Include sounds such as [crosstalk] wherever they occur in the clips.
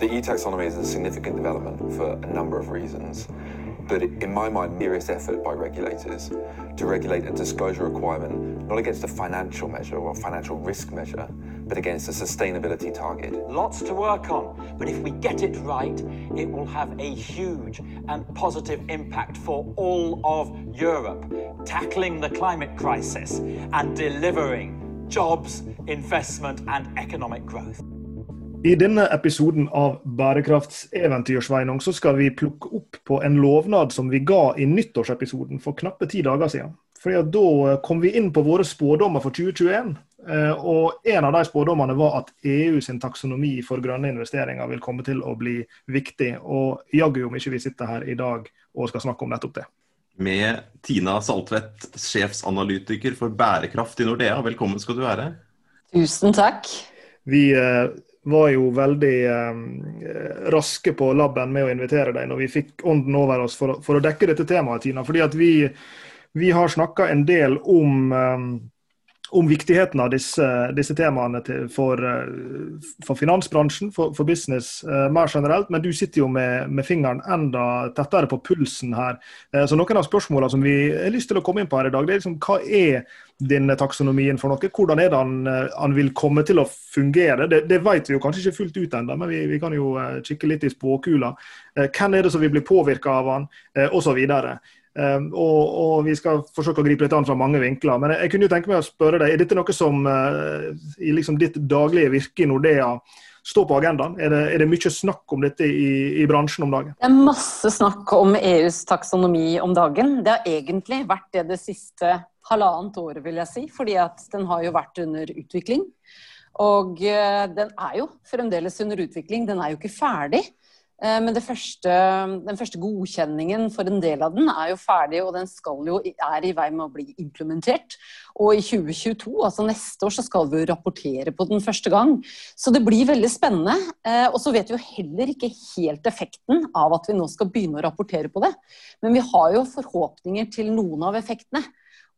The E taxonomy is a significant development for a number of reasons, but in my mind, serious effort by regulators to regulate a disclosure requirement not against a financial measure or financial risk measure, but against a sustainability target. Lots to work on, but if we get it right, it will have a huge and positive impact for all of Europe, tackling the climate crisis and delivering jobs, investment, and economic growth. I denne episoden av Bærekraftseventyr Sveinung, så skal vi plukke opp på en lovnad som vi ga i nyttårsepisoden for knappe ti dager siden. Fordi at Da kom vi inn på våre spådommer for 2021. eh, Og En av de spådommene var at EU sin taksonomi for grønne investeringer vil komme til å bli viktig. Og jaggu om ikke vi sitter her i dag og skal snakke om nettopp det. Med Tina Saltvedt, sjefsanalytiker for bærekraft i Nordea. Velkommen skal du være. Tusen takk. Vi eh, var jo veldig eh, raske på labben med å invitere deg når vi fikk ånden over oss for, for å dekke dette temaet, Tina. Fordi at vi, vi har snakka en del om, eh, om viktigheten av disse, disse temaene til, for, eh, for finansbransjen, for, for business uh, mer generelt. Men du sitter jo med, med fingeren enda tettere på pulsen her. Uh, så noen av spørsmålene som vi har lyst til å komme inn på her i dag, det er liksom hva er denne taksonomien for noe? Hvordan er det han, han vil komme til å fungere? Det, det vet vi jo kanskje ikke fullt ut ennå, men vi, vi kan jo kikke litt i spåkula. Hvem er det som vil bli påvirka av han, osv. Um, og, og vi skal forsøke å gripe litt an fra mange vinkler. Men jeg kunne jo tenke meg å spørre deg, er dette noe som eh, i liksom ditt daglige virke i Nordea står på agendaen? Er det, er det mye snakk om dette i, i bransjen om dagen? Det er masse snakk om EUs taksonomi om dagen. Det har egentlig vært det det siste halvannet året, vil jeg si. Fordi at den har jo vært under utvikling. Og eh, den er jo fremdeles under utvikling. Den er jo ikke ferdig. Eh, Men første, den første godkjenningen for en del av den er jo ferdig, og den jo, er i vei med å bli implementert. Og i 2022, altså neste år, så skal vi jo rapportere på den første gang. Så det blir veldig spennende. Eh, Og så vet vi jo heller ikke helt effekten av at vi nå skal begynne å rapportere på det. Men vi har jo forhåpninger til noen av effektene.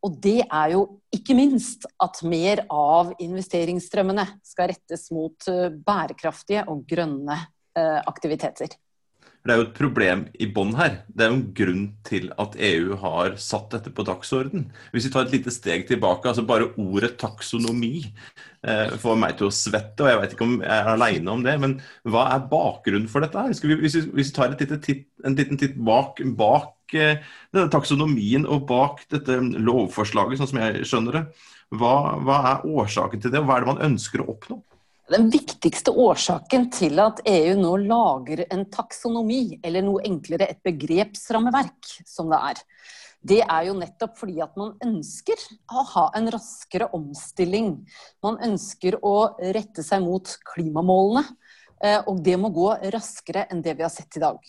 Og det er jo ikke minst at mer av investeringsstrømmene skal rettes mot eh, bærekraftige og grønne aktiviteter. Det er jo et problem i bånn her. Det er jo en grunn til at EU har satt dette på dagsorden. Hvis vi tar et lite steg tilbake, altså bare ordet taksonomi eh, får meg til å svette, og jeg vet ikke om jeg er aleine om det, men hva er bakgrunnen for dette her? Vi, hvis, vi, hvis vi tar lite titt, en liten titt bak, bak eh, denne taksonomien og bak dette lovforslaget, sånn som jeg skjønner det, hva, hva er årsaken til det, og hva er det man ønsker å oppnå? Den viktigste årsaken til at EU nå lager en taksonomi, eller noe enklere et begrepsrammeverk, som det er, det er jo nettopp fordi at man ønsker å ha en raskere omstilling. Man ønsker å rette seg mot klimamålene, eh, og det må gå raskere enn det vi har sett i dag.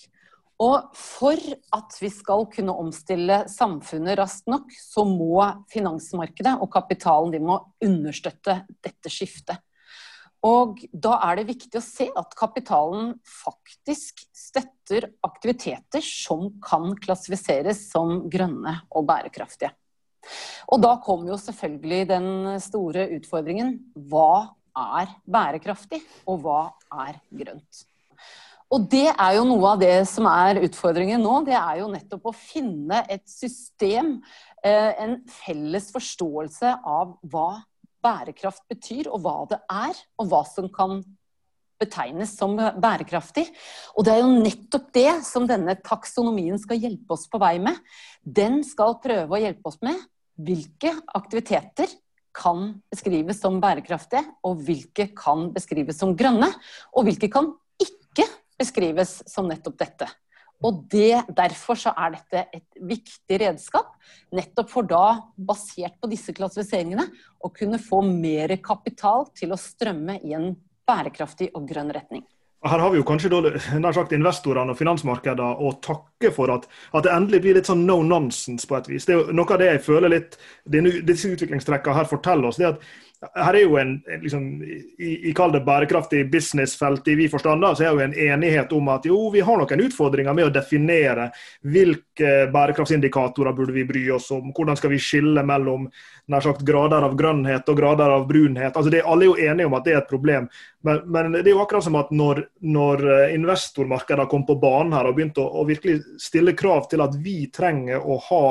Og for at vi skal kunne omstille samfunnet raskt nok, så må finansmarkedet og kapitalen de må understøtte dette skiftet. Og da er det viktig å se at kapitalen faktisk støtter aktiviteter som kan klassifiseres som grønne og bærekraftige. Og da kommer jo selvfølgelig den store utfordringen hva er bærekraftig, og hva er grønt? Og det er jo noe av det som er utfordringen nå. Det er jo nettopp å finne et system, eh, en felles forståelse av hva bærekraft betyr, og hva det er, og hva som kan betegnes som bærekraftig. Og det er jo nettopp det som denne taksonomien skal hjelpe oss på vei med. Den skal prøve å hjelpe oss med hvilke aktiviteter kan beskrives som bærekraftige, og hvilke kan beskrives som grønne, og hvilke kan ikke beskrives som nettopp dette. Og det, Derfor så er dette et viktig redskap, nettopp for da, basert på disse klassifiseringene, å kunne få mer kapital til å strømme i en bærekraftig og grønn retning. Her har vi jo kanskje da, nær sagt investorene og finansmarkedene å takke for at, at, det endelig blir litt sånn no nonsense på et vis. Det er jo Noe av det jeg føler litt disse utviklingstrekkene her forteller oss, det er at her er jo en, liksom, i, i det bærekraftig businessfelt i vi forstand, så er jo en enighet om at jo, vi har noen utfordringer med å definere hvilke bærekraftsindikatorer burde vi bry oss om. Hvordan skal vi skille mellom nær sagt, grader av grønnhet og grader av brunhet. Altså det, Alle er jo enige om at det er et problem. Men, men det er jo akkurat som at når, når eh, investormarkedene kom på banen her og begynte å, å virkelig stille krav til at vi trenger å ha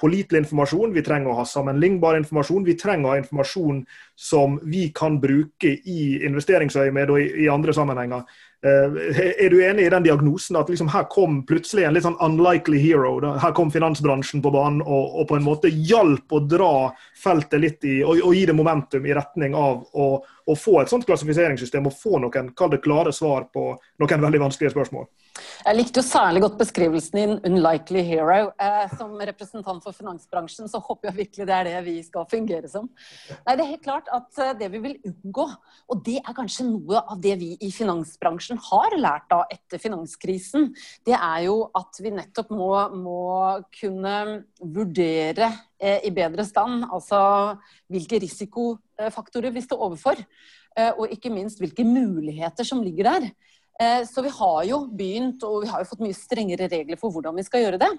pålitelig informasjon, vi trenger å ha sammenlignbar informasjon. Vi trenger å ha informasjon som vi kan bruke i investeringsøyemed og i, andre sammenhenger. Uh, er du enig i den diagnosen at liksom her kom plutselig en litt sånn unlikely hero? Da? Her kom finansbransjen på banen og, og, på en måte hjalp å dra feltet litt i, og, og gi det momentum i retning av å, å få et sånt klassifiseringssystem og få noen kall det klare svar på noen veldig vanskelige spørsmål? Jeg likte jo særlig godt beskrivelsen din 'unlikely hero'. Eh, som representant for finansbransjen så håper jeg virkelig det er det vi skal fungere som. Nei, Det er helt klart at eh, det vi vil unngå, og det er kanskje noe av det vi i finansbransjen har lært av etter finanskrisen, det er jo at vi nettopp må, må kunne vurdere eh, i bedre stand altså hvilke risikofaktorer vi står overfor. Eh, og ikke minst hvilke muligheter som ligger der. Eh, så vi har jo begynt, og vi har jo fått mye strengere regler for hvordan vi skal gjøre det.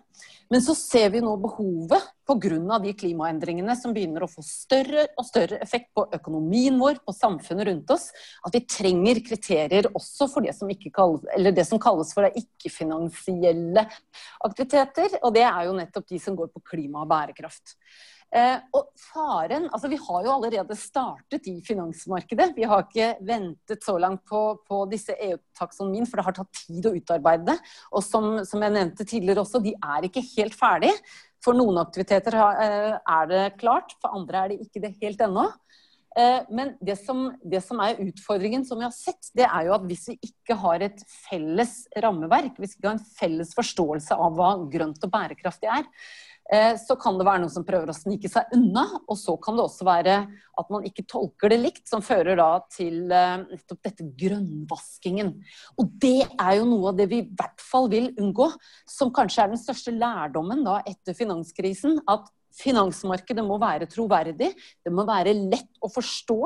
Men så ser vi nå behovet pga. de klimaendringene som begynner å få større og større effekt på økonomien vår, på samfunnet rundt oss, at vi trenger kriterier også for det som, kalles, det som kalles for ikke-finansielle aktiviteter. Og det er jo nettopp de som går på klima og bærekraft. Eh, og faren, altså Vi har jo allerede startet i finansmarkedet. Vi har ikke ventet så langt på, på disse EU-taksonomien, for det har tatt tid å utarbeide det. Og som, som, jeg nevnte tidligere også, de er ikke helt ferdig. For noen aktiviteter eh, er det klart, for andre er det ikke det helt ennå. Eh, men det som, det som, er utfordringen som vi har sett, det er jo at hvis vi ikke har et felles rammeverk, hvis vi ikke har en felles forståelse av hva grønt og bærekraftig er, så kan det være noen som prøver å snike seg unna. Og så kan det også være at man ikke tolker det likt, som fører da til eh, nettopp dette grønnvaskingen. Og det er jo noe av det vi i hvert fall vil unngå, som kanskje er den største lærdommen da etter finanskrisen. at Finansmarkedet må være troverdig, det må være lett å forstå.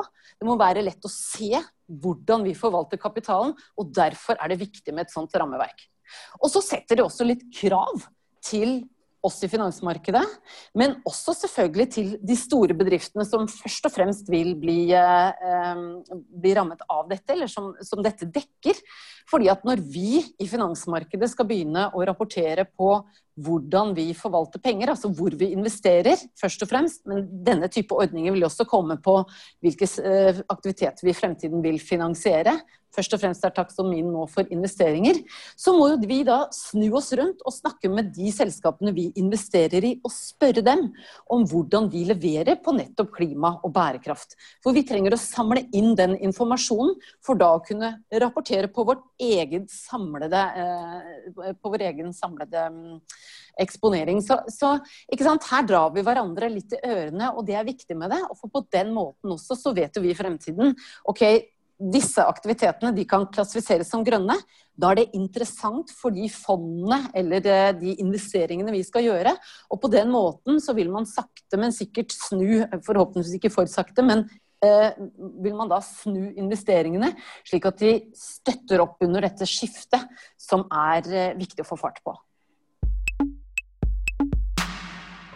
Det må være lett å se hvordan vi forvalter kapitalen, og derfor er det viktig med et sånt rammeverk. Og så setter det også litt krav til oss i finansmarkedet, men også selvfølgelig til de store bedriftene som først og fremst vil bli, eh, bli rammet av dette, eller som, som, dette dekker. Fordi at når vi i finansmarkedet skal begynne å rapportere på hvordan vi forvalter penger, altså hvor vi investerer, først og fremst, men denne type ordninger vil også komme på hvilke eh, aktiviteter vi i fremtiden vil finansiere, først og fremst er taksonomien nå for investeringer, så må jo vi da snu oss rundt og snakke med de selskapene vi investerer i, og spørre dem om hvordan de leverer på nettopp klima og bærekraft. For vi trenger å samle inn den informasjonen for da å kunne rapportere på, vårt egen samlede, eh, på vår egen samlede mm, eksponering. Så, så her drar vi hverandre litt i ørene, og det er viktig med det. For på den måten også så vet jo vi i fremtiden ok, disse aktivitetene de kan klassifiseres som grønne. Da er det interessant for de fondene eller eh, de investeringene vi skal gjøre. Og på den måten så vil man sakte, men sikkert snu, forhåpentligvis ikke for sakte, men vil man da snu investeringene, slik at de støtter opp under dette skiftet som er eh, viktig å få fart på.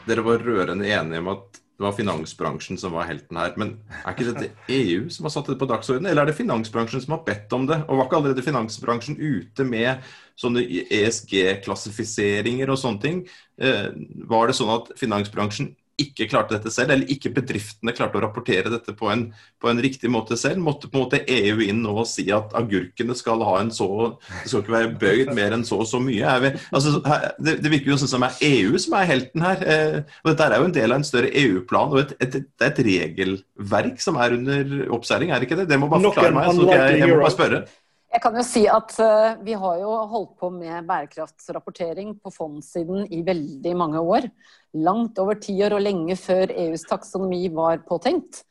Dere var rørende enige om at det var finansbransjen som var helten her. Men er ikke dette EU som har satt det på dagsordenen, eller er det finansbransjen som har bedt om det? Og var ikke allerede finansbransjen ute med sånne ESG-klassifiseringer og sånne ting? Eh, var det sånn at finansbransjen ikke klarte dette selv, eller ikke bedriftene klarte å rapportere dette på en, på en, riktig måte selv, måtte på en måte EU inn nå og si at agurkene skal ha en så Det skal ikke være bøyd mer enn så og så mye. Vi, altså, det, det, virker jo sånn som det er EU som er helten her. Eh, og Dette er jo en del av en større EU-plan og et, et, et, et, regelverk som er under oppseiling, er det ikke det? Det må bare forklare meg. så jeg, jeg må bare spørre. Jeg kan jo si at uh, Vi har jo holdt på med bærekraftsrapportering på fondssiden i veldig mange år. Langt over ti år og lenge før EUs taksonomi var påtenkt.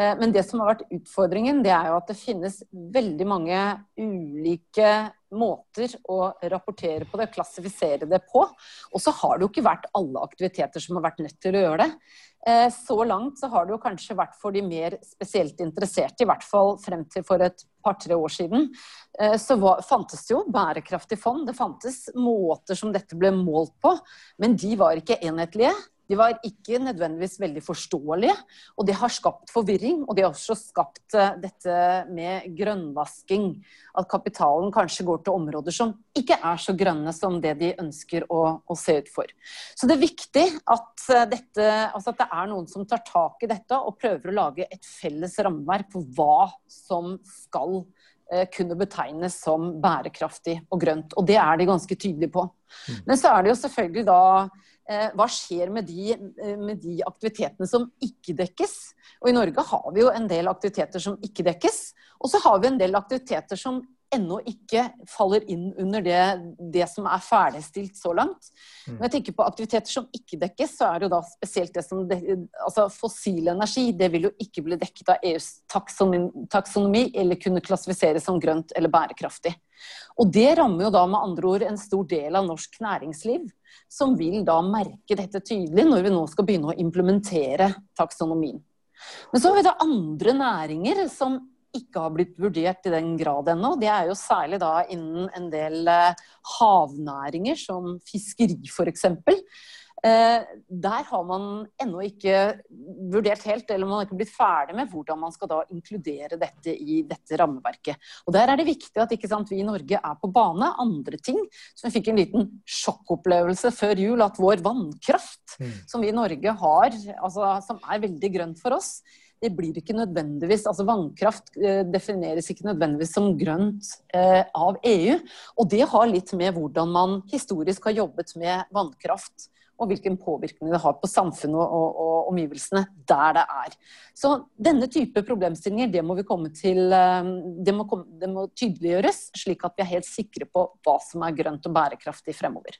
Uh, men det som har vært utfordringen, det er jo at det finnes veldig mange ulike måter å rapportere på det, klassifisere det på. Og så har det jo ikke vært alle aktiviteter som har vært nødt til å gjøre det. Eh, så langt så har det jo kanskje vært for de mer spesielt interesserte, i hvert fall frem til for et par-tre år siden. Eh, så fantes det jo bærekraftig fond, det fantes måter som dette ble målt på, men de var ikke enhetlige. De var ikke nødvendigvis veldig forståelige, og det har skapt forvirring. Og det har også skapt eh, dette med grønnvasking. At kapitalen kanskje går til områder som ikke er så grønne som det de ønsker å, å se ut for. Så det er viktig at, eh, dette, altså at det er noen som tar tak i dette og prøver å lage et felles rammeverk for hva som skal eh, kunne betegnes som bærekraftig og grønt. Og det er de ganske tydelige på. Mm. Men så er det jo selvfølgelig da hva skjer med de, eh, med de, aktivitetene som ikke dekkes? Og I Norge har vi jo en del aktiviteter som ikke dekkes. Og så har vi en del aktiviteter som ennå ikke faller inn under det, det som er ferdigstilt så langt. Mm. Når jeg tenker på aktiviteter som ikke dekkes, så er det jo da spesielt det som altså Fossil energi det vil jo ikke bli dekket av EUs taksonomi eller kunne klassifiseres som grønt eller bærekraftig. Og det rammer jo da med andre ord en stor del av norsk næringsliv, som vil da merke dette tydelig når vi nå skal begynne å implementere taksonomien. Men så har vi da andre næringer som ikke har blitt vurdert i den grad ennå. Det er jo særlig da innen en del eh, havnæringer, som fiskeri f.eks. Eh, der har man ennå ikke vurdert helt, eller man har ikke blitt ferdig med hvordan man skal da inkludere dette i dette rammeverket. Og Der er det viktig at sant, vi i Norge er på bane. Andre ting som vi fikk en liten sjokkopplevelse før jul, at vår vannkraft, mm. som vi i Norge har, altså, som er veldig grønt for oss, det blir ikke nødvendigvis altså Vannkraft eh, defineres ikke nødvendigvis som grønt eh, av EU. Og det har litt med hvordan man historisk har jobbet med vannkraft og hvilken påvirkning det har på samfunnet og, og, og, omgivelsene der det er. Så denne type problemstillinger det må, til, eh, det må, det må tydeliggjøres, slik at vi er helt sikre på hva som er grønt og bærekraftig fremover.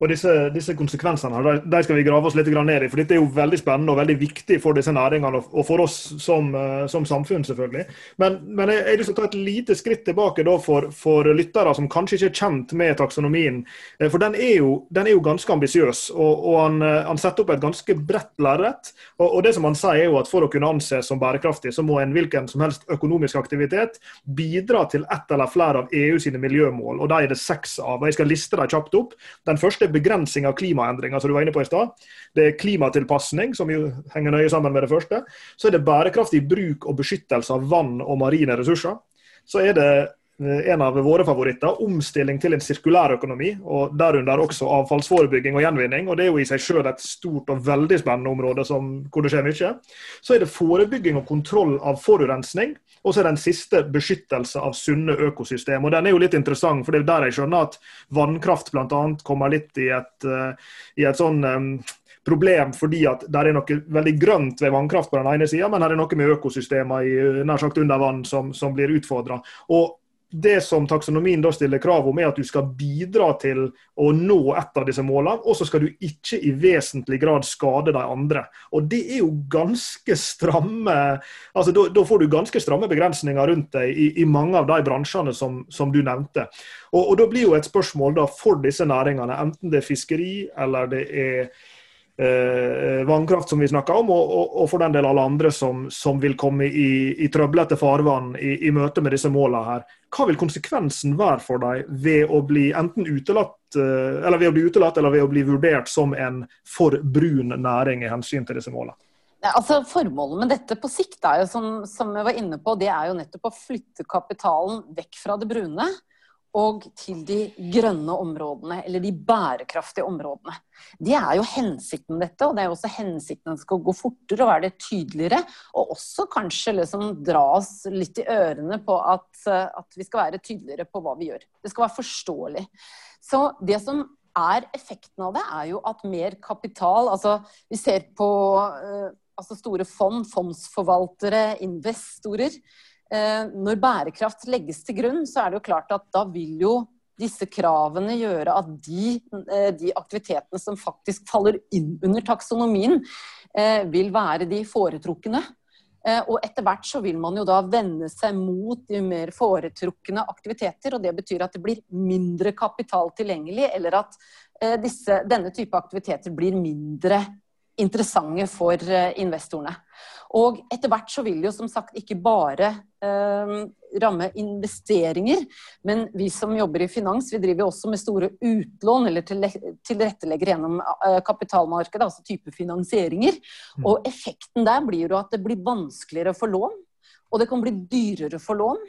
Og disse, disse konsekvensene de skal vi grave oss litt ned i. for Dette er jo veldig spennende og veldig viktig for disse næringene og for oss som, eh, som samfunn. selvfølgelig. Men, men jeg, jeg vil ta et lite skritt tilbake for, for, lyttere som kanskje ikke er kjent med taksonomien. Eh, for den er jo, den er jo ganske ambisiøs, og, og han, eh, han, setter opp et ganske bredt lerret. Og, og, det som han sier er jo at For å kunne anses som bærekraftig, så må en hvilken som helst økonomisk aktivitet bidra til ett eller flere av EU sine miljømål. og de er det seks av. og Jeg skal liste dem kjapt opp. Den første er begrensning av klimaendringer, som du var inne på i stad. Det er klimatilpasning, som jo henger nøye sammen med det første. Så er det bærekraftig bruk og beskyttelse av vann og marine ressurser. Så er det en av våre favoritter, omstilling til en sirkulær økonomi, og derunder også avfallsforebygging og gjenvinning. og Det er jo i seg selv et stort og veldig spennende område som, hvor det skjer mye. Så er det forebygging og kontroll av forurensning. Og så er den siste beskyttelse av sunne økosystem. Og Den er jo litt interessant, for det er der jeg skjønner at vannkraft bl.a. kommer litt i et, uh, i et sånn um, problem fordi at det er noe veldig grønt ved vannkraft på den ene sida, men her er noe med økosystemer i, nær sagt under vann som, som blir utfordra. Og det som taksonomien da stiller krav om, er at du skal bidra til å nå et av disse målene, og så skal du ikke i vesentlig grad skade de andre. Og det er jo ganske stramme altså Da, får du ganske stramme begrensninger rundt deg i, i mange av de bransjene som, som du nevnte. Og, og, da blir jo et spørsmål da for disse næringene, enten det er fiskeri eller det er eh, vannkraft, som vi snakka om, og, og, og, for den del alle andre som, som vil komme i, i trøblete farvann i, i, møte med disse målene her. Hva vil konsekvensen være for dem ved å bli enten utelatt, eh, eller ved å bli utelatt eller ved å bli vurdert som en for brun næring i hensyn til disse målene? Altså, Formålet med dette på sikt er jo, som, som jeg var inne på, det er jo nettopp å flytte kapitalen vekk fra det brune og til de grønne områdene, eller de bærekraftige områdene. Det er jo hensikten med dette, og det er jo også hensikten at det skal gå fortere og være tydeligere. Og også kanskje liksom dra oss litt i ørene på at, at, vi skal være tydeligere på hva vi gjør. Det skal være forståelig. Så det som er effekten av det, er jo at mer kapital Altså vi ser på uh, altså store fond, fondsforvaltere, investorer Eh, når bærekraft legges til grunn, så er det jo klart at da vil jo disse kravene gjøre at de, eh, de aktivitetene som faktisk faller inn under taksonomien, eh, vil være de foretrukne. Eh, og etter hvert så vil man jo da vende seg mot de mer foretrukne aktiviteter. Og det betyr at det blir mindre kapital tilgjengelig, eller at eh, disse, denne type aktiviteter blir mindre interessante for eh, investorene. Og etter hvert så vil det jo som sagt ikke bare eh, ramme investeringer, men vi som jobber i finans, vi driver også med store utlån eller tilrettelegger gjennom eh, kapitalmarkedet, altså type finansieringer. Mm. Og effekten der blir jo at det blir vanskeligere å få lån, og det kan bli dyrere å få lån.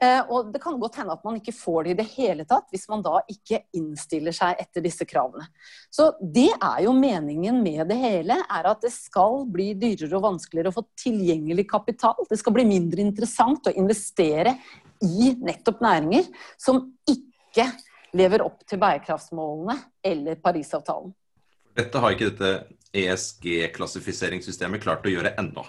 Eh, og det kan godt hende at man ikke får det i det hele tatt, hvis man da ikke innstiller seg etter disse kravene. Så det er jo meningen med det hele, er at det skal bli dyrere og vanskeligere å få tilgjengelig kapital. Det skal bli mindre interessant å investere i nettopp næringer som ikke lever opp til bærekraftsmålene eller Parisavtalen. Dette har ikke dette ESG-klassifiseringssystemet klart å gjøre ennå.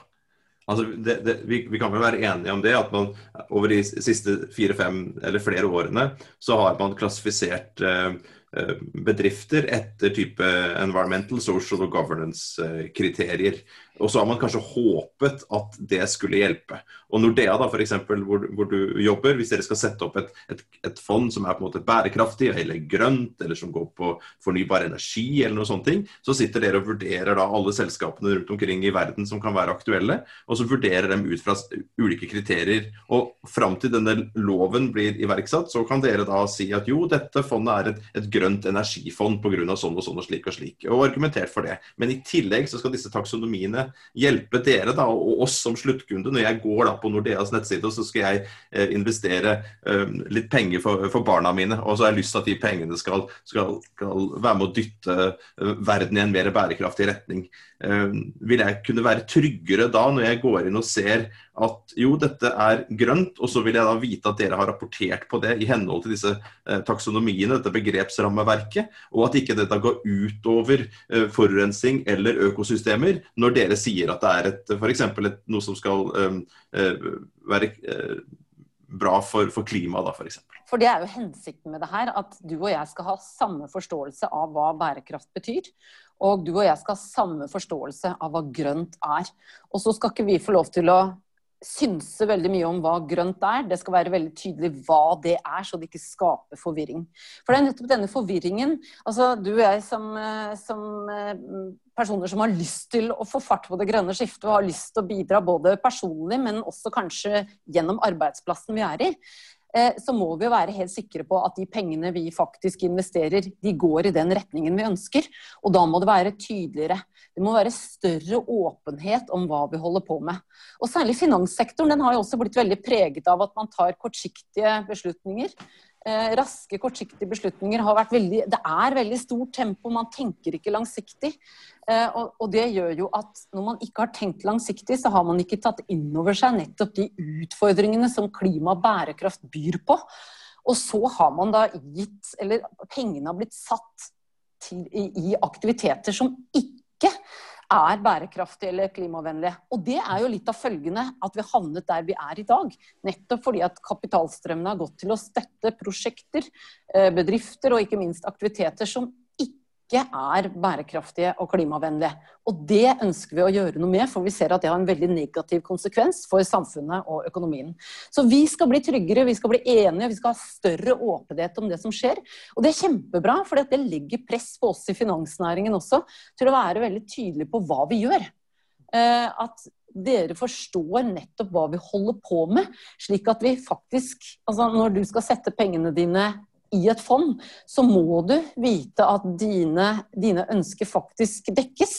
Altså, det, det, vi, vi, kan vel være enige om det, at man over de siste fire-fem eller flere årene så har man klassifisert eh, Eh, bedrifter etter type environmental, social og governance-kriterier. Og så har man kanskje håpet at det skulle hjelpe. Og Nordea, da, for eksempel, hvor, hvor du jobber, hvis dere skal sette opp et, et, et, fond som er på en måte bærekraftig eller grønt, eller som går på fornybar energi, eller noe sånt, så sitter dere og vurderer da alle selskapene rundt omkring i verden som kan være aktuelle, og så vurderer dem ut fra ulike kriterier. Og fram til denne loven blir iverksatt, så kan dere da si at jo, dette fondet er et, et grønt energifond pga. sånn og sånn og slik og slik, og argumentert for det. Men i tillegg så skal disse taksonomiene hjelpe dere da, og oss som sluttkunde. Når jeg går da på Nordeas nettside, og så skal jeg eh, investere eh, litt penger for, barna mine, og så har jeg lyst til at de pengene skal, skal, skal være med å dytte eh, verden i en mer bærekraftig retning. Vil jeg kunne være tryggere da, når jeg går inn og ser at jo, dette er grønt, og så vil jeg da vite at dere har rapportert på det i henhold til disse eh, taksonomiene, dette begrepsrammeverket, og at ikke dette går utover eh, forurensning eller økosystemer når dere sier at det er et, f.eks. noe som skal være bra for, for klimaet, da, f.eks. For, for det er jo hensikten med det her, at du og jeg skal ha samme forståelse av hva bærekraft betyr. Og du og jeg skal ha samme forståelse av hva grønt er. Og så skal ikke vi få lov til å synse veldig mye om hva grønt er. Det skal være veldig tydelig hva det er, så det ikke skaper forvirring. For det er nettopp denne forvirringen altså Du og jeg som, eh, som, eh, personer som har lyst til å få fart på det grønne skiftet og har lyst til å bidra både personlig, men også kanskje gjennom arbeidsplassen vi er i. Eh, så må vi jo være helt sikre på at de pengene vi faktisk investerer, de går i den retningen vi ønsker. Og da må det være tydeligere. Det må være større åpenhet om hva vi holder på med. Og særlig finanssektoren den har jo også blitt veldig preget av at man tar kortsiktige beslutninger. Eh, raske, kortsiktige beslutninger har vært veldig Det er veldig stort tempo, man tenker ikke langsiktig. Eh, og, og, det gjør jo at når man ikke har tenkt langsiktig, så har man ikke tatt inn over seg nettopp de utfordringene som klima og bærekraft byr på. Og så har man da gitt Eller pengene har blitt satt til, i, i aktiviteter som ikke er bærekraftige eller klimavennlige. Og det er jo litt av følgende at vi havnet der vi er i dag. Nettopp fordi at kapitalstrømmene har gått til å støtte prosjekter, eh, bedrifter og ikke minst aktiviteter som ikke er bærekraftige og klimavennlige. Og det ønsker vi å gjøre noe med, for vi ser at det har en veldig negativ konsekvens for samfunnet og økonomien. Så vi skal bli tryggere, vi skal bli enige, vi skal ha større åpenhet om det som skjer. Og det er kjempebra, for det legger press på oss i finansnæringen også til å være veldig tydelige på hva vi gjør. Eh, at dere forstår nettopp hva vi holder på med, slik at vi faktisk altså Når du skal sette pengene dine i et fond, så må du vite at dine, dine ønsker faktisk dekkes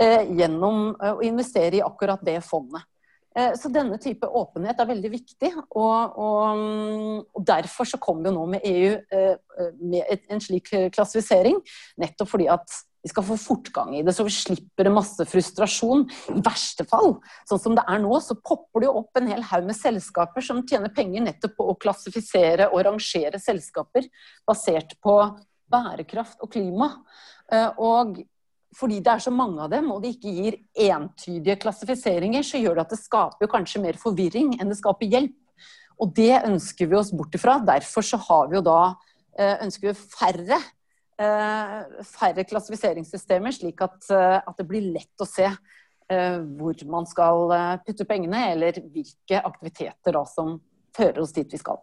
eh, gjennom eh, å investere i akkurat det fondet. Eh, så denne type åpenhet er veldig viktig, og, og, og derfor så kom jo nå med EU eh med en slik klassifisering. Nettopp fordi at vi skal få fortgang i det, så vi slipper masse frustrasjon. I verste fall, sånn som det er nå, så popper det jo opp en hel haug med selskaper som tjener penger nettopp på å klassifisere og rangere selskaper basert på bærekraft og klima. Eh, og fordi det er så mange av dem, og de ikke gir entydige klassifiseringer, så gjør det at det skaper kanskje mer forvirring enn det skaper hjelp. Og det ønsker vi oss bort ifra. Derfor så har vi jo da eh, ønsker vi færre færre klassifiseringssystemer, slik at, eh, at, det blir lett å se hvor man skal putte pengene, eller hvilke aktiviteter da som fører oss dit vi skal.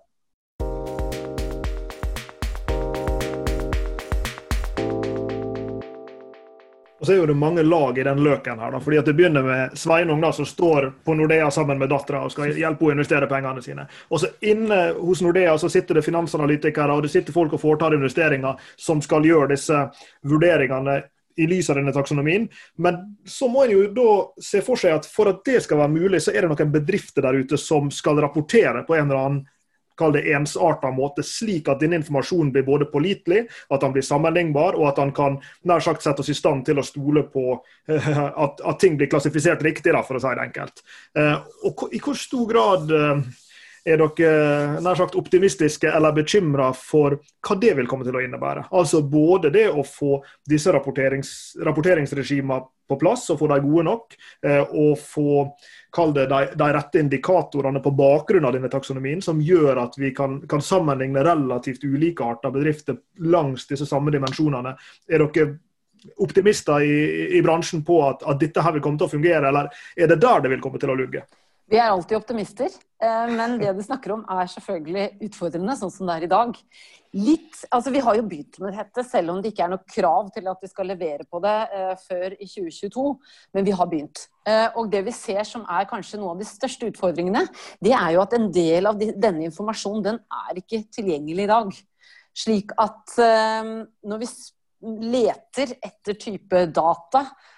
Og så er jo det mange lag i den løken her. da, fordi at Det begynner med Sveinung da, som står på Nordea sammen med dattera og skal hjelpe henne å investere pengene sine. Og så Inne hos Nordea så sitter det finansanalytikere og det sitter folk og foretar investeringer som skal gjøre disse vurderingene i lys av denne taksonomien. Men så må en jo da se for seg at for at det skal være mulig, så er det noen bedrifter der ute som skal rapportere på en eller annen kall det ensarta måte, slik at denne informasjonen blir både pålitelig, at den blir sammenlignbar, og at han kan nær sagt sette oss i stand til å stole på uh, at, at, ting blir klassifisert riktig, da, for å si det enkelt. Uh, og I hvor stor grad uh, er dere nær sagt optimistiske eller bekymra for hva det vil komme til å innebære? Altså både det å få disse rapporterings, rapporteringsregimene på plass og få de gode nok, og få kall det de, de, rette indikatorene på bakgrunn av denne taksonomien, som gjør at vi kan, kan sammenligne relativt ulike arter bedrifter langs disse samme dimensjonene. Er dere optimister i, i bransjen på at, at, dette her vil komme til å fungere, eller er det der det vil komme til å lugge? Vi er alltid optimister, eh, men det du snakker om er selvfølgelig utfordrende, sånn som det er i dag. Litt, altså Vi har jo begynt med dette, selv om det ikke er noe krav til at vi skal levere på det uh, før i 2022. Men vi har begynt. Uh, og det vi ser som er kanskje noen av de største utfordringene, det er jo at en del av denne informasjonen den er ikke tilgjengelig i dag. Slik at når vi leter etter type data Eh,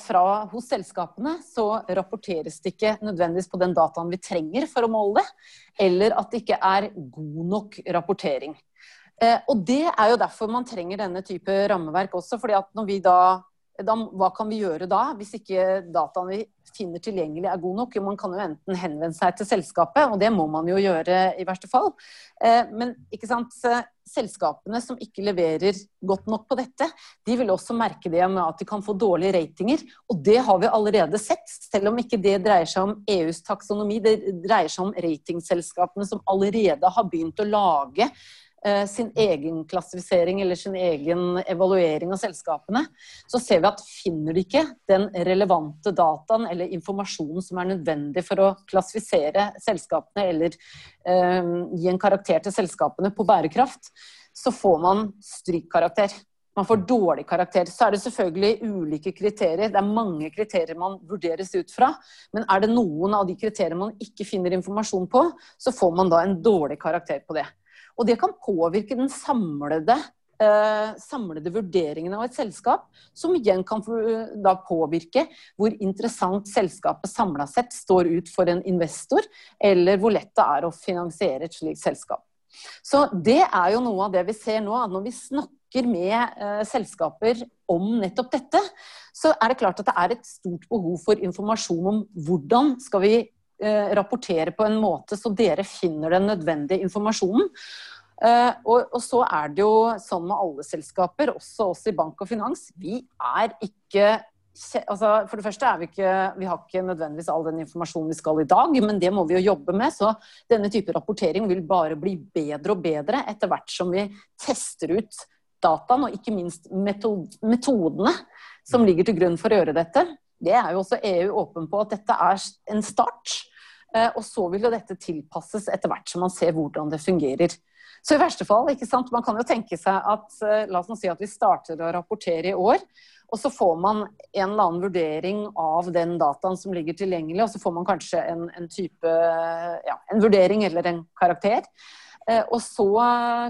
fra, hos selskapene, så rapporteres det ikke nødvendigvis på den dataen vi trenger for å måle det, eller at det ikke er god nok rapportering. Eh, og det er jo derfor man trenger denne type rammeverk også. fordi at når vi da, da Hva kan vi gjøre da, hvis ikke dataen vi finner tilgjengelig er god nok. Man kan jo enten henvende seg til selskapet, og det må man jo gjøre i verste fall. Eh, men ikke sant, selskapene som ikke leverer godt nok på dette, de vil også merke det med at de kan få dårlige ratinger. Og det har vi allerede sett, selv om ikke det dreier seg om EUs taksonomi. Det dreier seg om ratingselskapene som allerede har begynt å lage sin egen klassifisering eller sin egen evaluering av selskapene, så ser vi at finner de ikke den relevante dataen eller informasjonen som er nødvendig for å klassifisere selskapene eller eh, gi en karakter til selskapene på bærekraft, så får man strykkarakter. Man får dårlig karakter. Så er det selvfølgelig ulike kriterier. Det er mange kriterier man vurderes ut fra. Men er det noen av de kriteriene man ikke finner informasjon på, så får man da en dårlig karakter på det. Og det kan påvirke den samlede, eh, samlede vurderingen av et selskap, som igjen kan da påvirke hvor interessant selskapet samla sett står ut for en investor, eller hvor lett det er å finansiere et slikt selskap. Så det er jo noe av det vi ser nå, at når vi snakker med eh, selskaper om nettopp dette, så er det klart at det er et stort behov for informasjon om hvordan skal vi Eh, rapportere på en måte så dere finner den nødvendige informasjonen. Uh, og, og, så er det jo sånn med alle selskaper, også oss i bank og finans. Vi er ikke altså For det første er vi ikke Vi har ikke nødvendigvis all den informasjonen vi skal i dag, men det må vi jo jobbe med. Så denne type rapportering vil bare bli bedre og bedre etter hvert som vi tester ut dataen, og ikke minst metodene som ligger til grunn for å gjøre dette. Det er jo også EU åpen på at dette er en start. Eh, og så vil jo dette tilpasses etter hvert som man ser hvordan det fungerer. Så i verste fall, ikke sant, man kan jo tenke seg at eh, la oss nå si at vi starter å rapportere i år. Og så får man en eller annen vurdering av den dataen som ligger tilgjengelig, og så får man kanskje en, en type ja, en vurdering eller en karakter. Eh, og så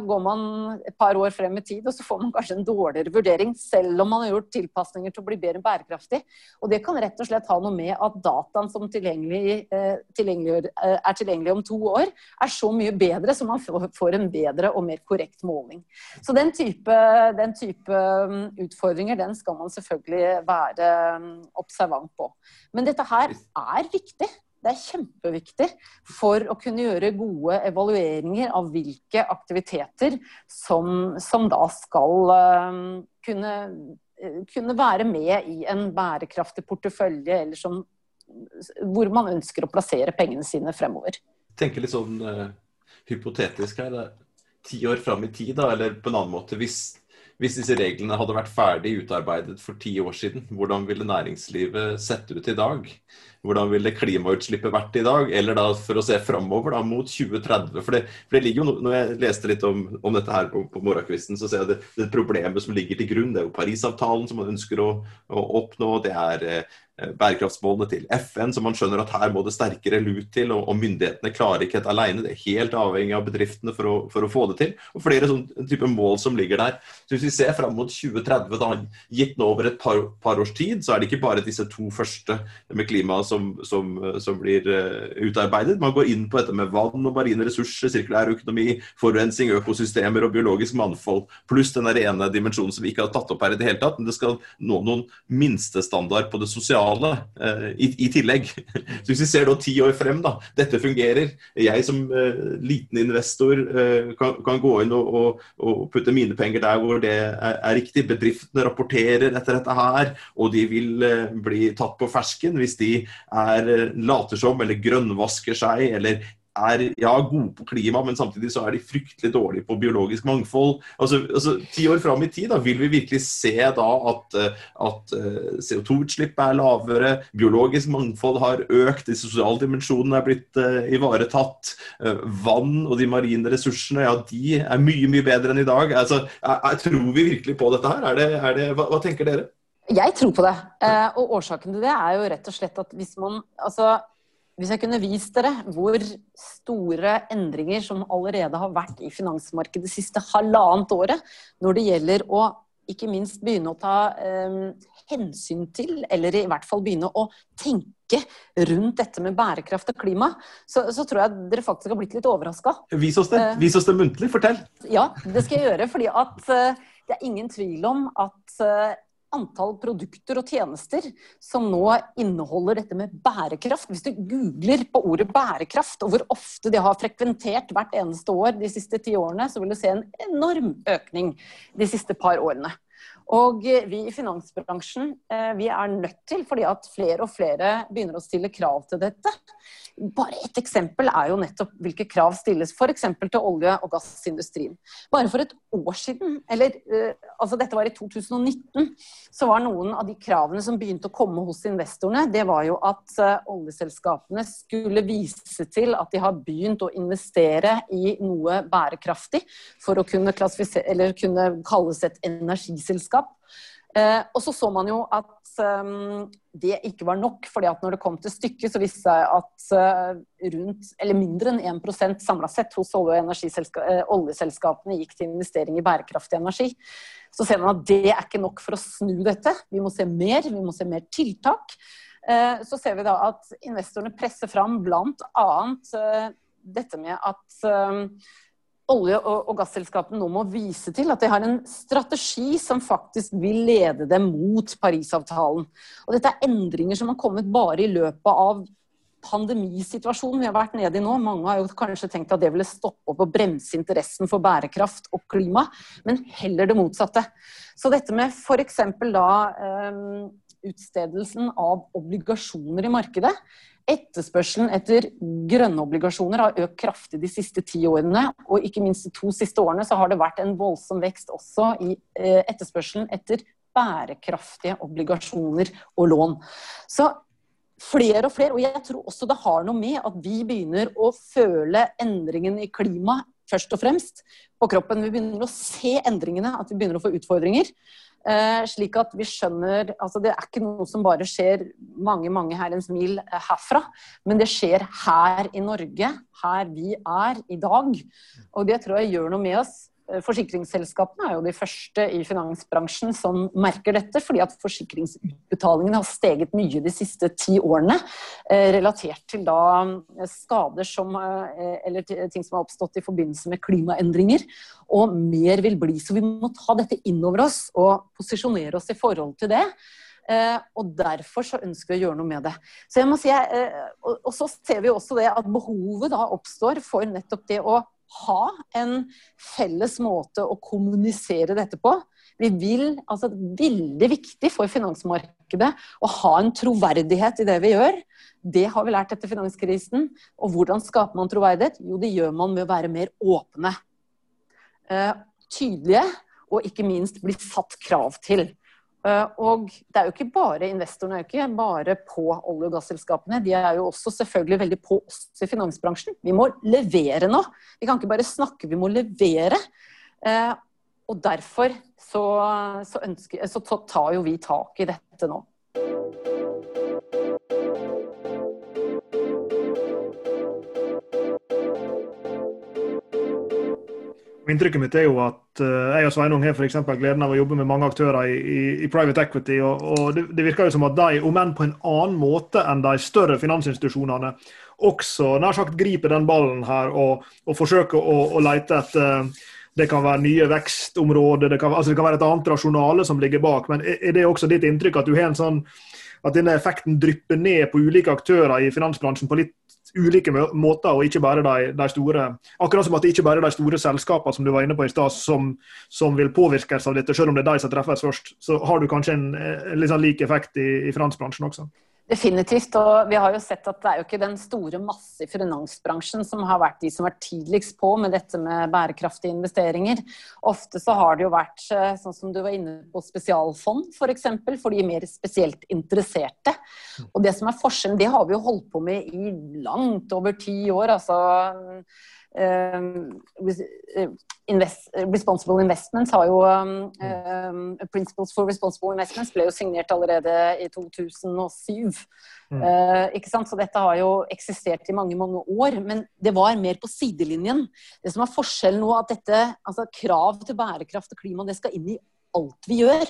går man et par år frem i tid, og så får man kanskje en dårligere vurdering, selv om man har gjort tilpasninger til å bli bedre bærekraftig. Og det kan rett og slett ha noe med at dataen som tilgjengelig, eh, tilgjengelig, eh, er tilgjengelig om to år, er så mye bedre, så man får en bedre og mer korrekt måling. Så den type, den type mm, utfordringer, den skal man selvfølgelig være mm, observant på. Men dette her er viktig. Det er kjempeviktig for å kunne gjøre gode evalueringer av hvilke aktiviteter som, som da skal uh, kunne, uh, kunne, være med i en bærekraftig portefølje, eller som, hvor man ønsker å plassere pengene sine fremover. Jeg tenker litt sånn uh, hypotetisk her. Ti år fram i tid, da, eller på en annen måte. Hvis, hvis disse reglene hadde vært ferdig utarbeidet for ti år siden, hvordan ville næringslivet sett ut i dag? Hvordan ville klimautslippet vært i dag? Eller da for å se framover mot 2030. For det, for det, ligger jo, Når jeg leste litt om, om dette her på, på morgenkvisten, så ser jeg det, det problemet som ligger til grunn. Det er jo Parisavtalen som man ønsker å, å oppnå. Det er eh, bærekraftsmålene til FN, så man skjønner at her må det sterkere lut til. Og, og myndighetene klarer ikke dette alene. Det er helt avhengig av bedriftene for å, for å få det til. Og flere sånne type mål som ligger der. Så Hvis vi ser fram mot 2030, da, gitt nå over et par, par, års tid, så er det ikke bare disse to første med klima som, som, som blir uh, utarbeidet. Man går inn på dette med vann og marine ressurser, sirkulær økonomi, forurensning, økosystemer og biologisk mangfold, pluss den rene dimensjonen som vi ikke har tatt opp her i det hele tatt. Men det skal nå noen minstestandard på det sosiale uh, i, i, tillegg. [laughs] Så hvis vi ser da ti år frem, da, dette fungerer. Jeg som eh, liten investor eh, kan, kan, gå inn og, og, og, putte mine penger der hvor det er, er, riktig. Bedriftene rapporterer etter dette her, og de vil bli tatt på fersken hvis de er later som eller grønnvasker seg eller er ja, gode på klima, men samtidig så er de fryktelig dårlige på biologisk mangfold. Altså, altså Ti år fram i tid da, vil vi virkelig se da at, eh, at eh, CO2-utslippet er lavere, biologisk mangfold har økt, de sosiale dimensjonene er blitt uh, ivaretatt. Uh, vann og de marine ressursene ja, de er mye mye bedre enn i dag. Altså, jeg, jeg tror vi virkelig på dette her? Er det, er det, hva, hva, tenker dere? Jeg tror på det. Uh, og årsaken til det er jo rett og slett at hvis man altså hvis jeg kunne vist dere hvor store endringer som allerede har vært i finansmarkedet det siste halvannet året, når det gjelder å ikke minst begynne å ta eh, hensyn til, eller i hvert fall begynne å tenke rundt dette med bærekraft og klima, så, så tror jeg dere faktisk har blitt litt overraska. Vis oss det. Eh, Vis oss det muntlig. Fortell. Ja, det skal jeg gjøre. fordi at eh, det er ingen tvil om at eh, antall produkter og tjenester som nå inneholder dette med bærekraft. Hvis du googler på ordet bærekraft, og hvor ofte de har frekventert hvert eneste år de siste ti årene, så vil du se en enorm økning de siste par årene. Og vi i finansbransjen eh, vi er nødt til, fordi at flere og flere begynner å stille krav til dette. Bare et eksempel er jo nettopp hvilke krav stilles f.eks. til olje- og gassindustrien. Bare for et år siden, eller eh, altså dette var i 2019, så var noen av de kravene som begynte å komme hos investorene, det var jo at eh, oljeselskapene skulle vise til at de har begynt å investere i noe bærekraftig for å kunne, kunne kalles et energiselskap selskap. Eh, og så så man jo at um, det ikke var nok, fordi at når det kom til stykket, så viste seg at uh, rundt, eller mindre enn 1% samla sett hos olje- og eh, oljeselskapene gikk til investering i bærekraftig energi. Så ser man at det er ikke nok for å snu dette. Vi må se mer, vi må se mer tiltak. Eh, så ser vi da at investorene presser fram bl.a. dette med at olje- og, gasselskapene nå må vise til at de har en strategi som faktisk vil lede dem mot Parisavtalen. Og dette er endringer som har kommet bare i løpet av pandemisituasjonen vi har vært nede i nå. Mange har jo kanskje tenkt at det ville stoppe opp og bremse interessen for bærekraft og klima, men heller det motsatte. Så dette med f.eks. da um, utstedelsen av obligasjoner i markedet Etterspørselen etter grønne obligasjoner har økt kraftig de siste ti årene. Og ikke minst de to siste årene så har det vært en voldsom vekst også i eh, etterspørselen etter bærekraftige obligasjoner og lån. Så flere og flere, og jeg tror også det har noe med at vi begynner å føle endringen i klimaet først og fremst på kroppen. Vi begynner å se endringene, at vi begynner å få utfordringer. Eh, slik at vi skjønner altså Det er ikke noe som bare skjer mange mange mil smil herfra, men det skjer her i Norge, her vi er i dag. Og det tror jeg gjør noe med oss. Eh, forsikringsselskapene er jo de første i finansbransjen som merker dette, fordi at forsikringsutbetalingene har steget mye de siste ti årene. Eh, relatert til da eh, skader som Eller ting som har oppstått i forbindelse med klimaendringer. Og mer vil bli. Så vi må ta dette inn over oss og posisjonere oss i forhold til det. og derfor så ønsker vi å gjøre noe med det. Så jeg må si, og så ser vi også det at behovet da oppstår for nettopp det å ha en felles måte å kommunisere dette på. Vi vil, altså Veldig viktig for finansmarkedet å ha en troverdighet i det vi gjør. Det har vi lært etter finanskrisen. Og hvordan skaper man troverdighet? Jo, det gjør man med å være mer åpne. Uh, tydelige og ikke minst bli satt krav til. Eh, og det er jo ikke bare investorene, er jo ikke bare på olje- og gasselskapene. De er jo også selvfølgelig veldig på oss i finansbransjen. Vi må levere nå. Vi kan ikke bare snakke, vi må levere. Eh, og derfor så, så, ønsker, så tar jo vi tak i dette nå. Inntrykket mitt er jo at uh, jeg og Sveinung har f.eks. gleden av å jobbe med mange aktører i, i, i private equity. og, og det, det, virker jo som at de, om enn på en annen måte enn de større finansinstitusjonene, også nær sagt griper den ballen her og, og forsøker å, å lete etter det kan være nye vekstområder, det kan, altså det kan være et annet rasjonale som ligger bak. Men er det også ditt inntrykk at du har en sånn at denne effekten drypper ned på ulike aktører i finansbransjen på litt ulike måter, og ikke bare de, de, store Akkurat som at det ikke bare er de store selskapene som du var inne på i stad, som, som, vil påvirkes av dette, selv om det er de som treffes først. Så har du kanskje en, en litt sånn lik effekt i, i finansbransjen også? Definitivt. Og vi har jo sett at det er jo ikke den store masse i finansbransjen som har vært de som har vært tidligst på med dette med bærekraftige investeringer. Ofte så har det jo vært eh, sånn som du var inne på spesialfond f.eks. For, eksempel, for de mer spesielt interesserte. Og det som er forskjellen, det har vi jo holdt på med i langt over ti år. altså invest, Responsible Investments har jo um, um, Principles for Responsible Investments ble jo signert allerede i 2007. Mm. Uh, ikke sant? Så dette har jo eksistert i mange mange år, men det var mer på sidelinjen. Det som er forskjellen nå, at dette, altså krav til bærekraft og klima, det skal inn i alt vi gjør.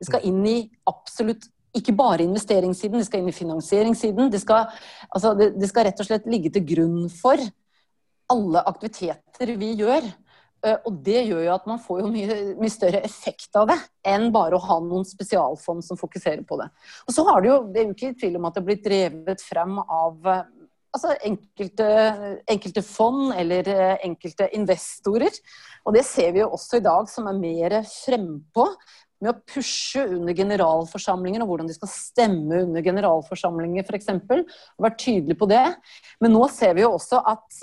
Det skal inn i absolutt ikke bare investeringssiden, det skal inn i finansieringssiden. Det skal, altså det, det skal rett og slett ligge til grunn for alle aktiviteter vi gjør. Eh, og det gjør jo at man får jo mye, mye, større effekt av det enn bare å ha noen spesialfond som fokuserer på det. Og så har det jo, det er jo ikke tvil om at det blitt drevet frem av eh, altså enkelte, enkelte, fond eller eh, enkelte investorer. Og det ser vi jo også i dag, som er mer frempå med å pushe under generalforsamlinger og hvordan de skal stemme under generalforsamlinger f.eks. Være tydelig på det. Men nå ser vi jo også at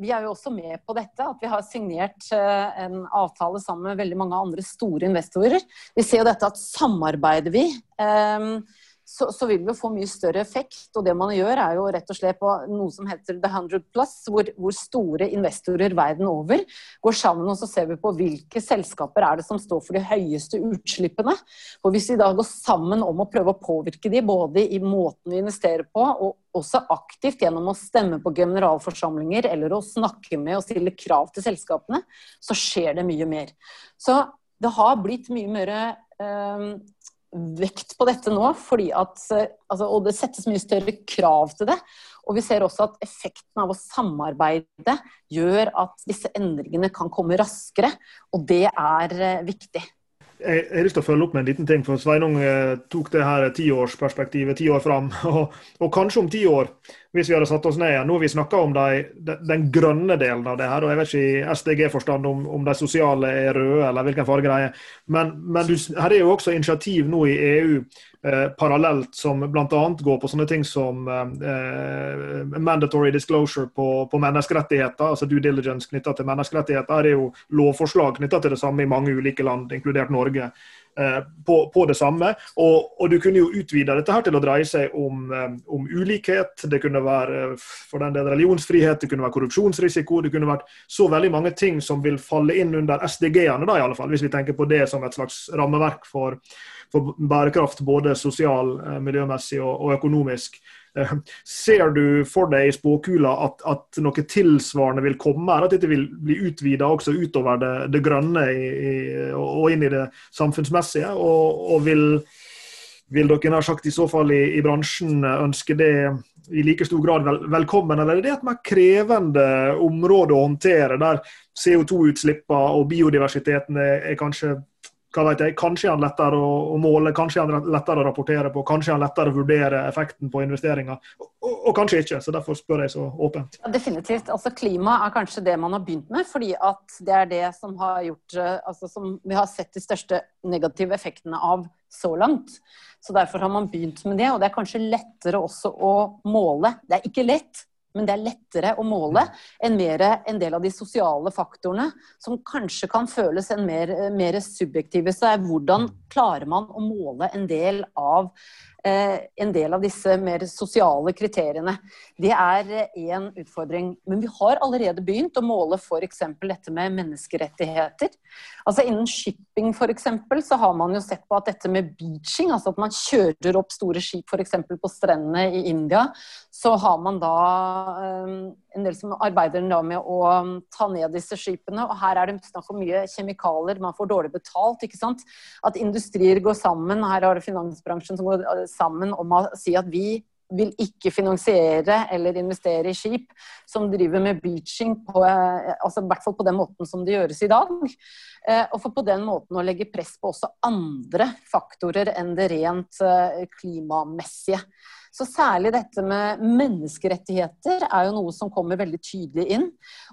vi er jo også med på dette, at vi har signert eh, en avtale sammen med veldig mange andre store investorer. Vi ser jo dette at samarbeider vi, eh, så, så, vil vi få mye større effekt. Og det man gjør, er jo rett og slett på noe som heter The 100 Plus, hvor, hvor store investorer verden over går sammen og så ser vi på hvilke selskaper er det som står for de høyeste utslippene. Og hvis vi da går sammen om å prøve å påvirke de, både i måten vi investerer på, og også aktivt gjennom å stemme på generalforsamlinger eller å snakke med og stille krav til selskapene, så skjer det mye mer. Så det har blitt mye mer eh, vekt på dette nå, fordi at, eh, altså, og det settes mye større krav til det. Og vi ser også at effekten av å samarbeide gjør at disse endringene kan komme raskere, og det er eh, viktig. Jeg, har lyst til å følge opp med en liten ting, for Sveinung eh, tok det her tiårsperspektivet ti år fram. [laughs] Og, og, kanskje om ti år, hvis vi hadde satt oss ned Nå har vi snakka om de, de, den grønne delen av det her, og jeg vet ikke i SDG-forstand om, om, de sosiale er røde eller hvilken farge de er. Men, men du, her er jo også initiativ nå i EU eh, parallelt som bl.a. går på sånne ting som eh, mandatory disclosure på, på, menneskerettigheter, altså due diligence knytta til menneskerettigheter. Det er jo lovforslag knytta til det samme i mange ulike land, inkludert Norge. Eh, på, på, det samme. Og, og, du kunne jo utvide dette her til å dreie seg om, eh, om, ulikhet. Det kunne være for den del religionsfrihet, det kunne være korrupsjonsrisiko. Det kunne vært så veldig mange ting som vil falle inn under SDG-ene, da i alle fall, hvis vi tenker på det som et slags rammeverk for, for bærekraft, både sosial, eh, miljømessig og, og økonomisk. Eh, ser du for deg i spåkula at, at, noe tilsvarende vil komme? At dette vil bli utvida også utover det, det grønne i, i, og inn i det samfunnsmessige? Og, og vil, vil, dere nær sagt i så fall i, i, bransjen ønske det i like stor grad vel, velkommen, eller er det et mer krevende område å håndtere, der CO2-utslippene og biodiversiteten er, er kanskje hva vet jeg, Kanskje er han lettere å, måle, kanskje er han lettere å rapportere på, kanskje er han lettere å vurdere effekten på investeringer. Og, og, og kanskje ikke, så derfor spør jeg så åpent. Ja, definitivt. altså Klima er kanskje det man har begynt med, fordi at det er det som har gjort eh, altså som vi har sett de største negative effektene av så langt. Så Derfor har man begynt med det, og det er kanskje lettere også å måle. Det er ikke lett, men det er lettere å måle enn mer en del av de sosiale faktorene som kanskje kan føles en mer, mer subjektive. Så er hvordan klarer man å måle en del av Eh, en del av disse mer sosiale kriteriene. Det er én eh, utfordring. Men vi har allerede begynt å måle f.eks. dette med menneskerettigheter. Altså Innen shipping for eksempel, så har man jo sett på at dette med beaching, altså at man kjører opp store skip f.eks. på strendene i India, så har man da um, en del som arbeider med å ta ned disse skipene. Og her er det snakk om mye kjemikalier, man får dårlig betalt. ikke sant? At industrier går sammen. Her har det finansbransjen som går sammen om å si at vi vil ikke finansiere eller investere i skip som driver med beaching, på, eh, altså i hvert fall på den måten som det gjøres i dag. Eh, og for på den måten å legge press på også andre faktorer enn det rent eh, klimamessige. Så særlig dette med menneskerettigheter er jo noe som kommer veldig tydelig inn.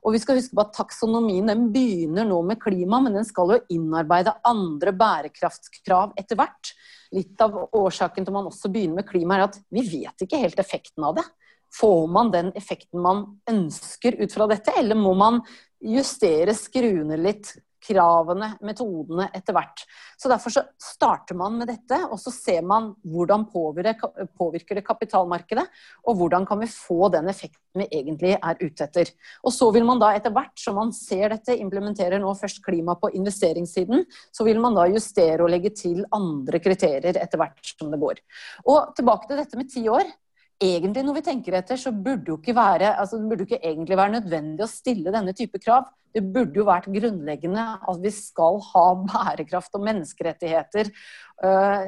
Og vi skal huske på at taksonomien den begynner nå med klima, men den skal jo innarbeide andre bærekraftskrav etter hvert. Litt av årsaken til man også begynner med klima, er at vi vet ikke helt effekten av det. Får man den effekten man ønsker ut fra dette, eller må man justere skruene litt, kravene, metodene etter hvert. Så Derfor så starter man med dette, og så ser man hvordan påvirker, det kapitalmarkedet, og hvordan kan vi få den effekten vi egentlig er ute etter. Og Så vil man da etter hvert som man ser dette, implementerer nå først klima på investeringssiden, så vil man da justere og legge til andre kriterier etter hvert som det går. Og tilbake til dette med ti år egentlig når vi tenker etter, så burde jo ikke være, altså det burde ikke egentlig være nødvendig å stille denne type krav. Det burde jo vært grunnleggende at vi skal ha bærekraft og menneskerettigheter uh,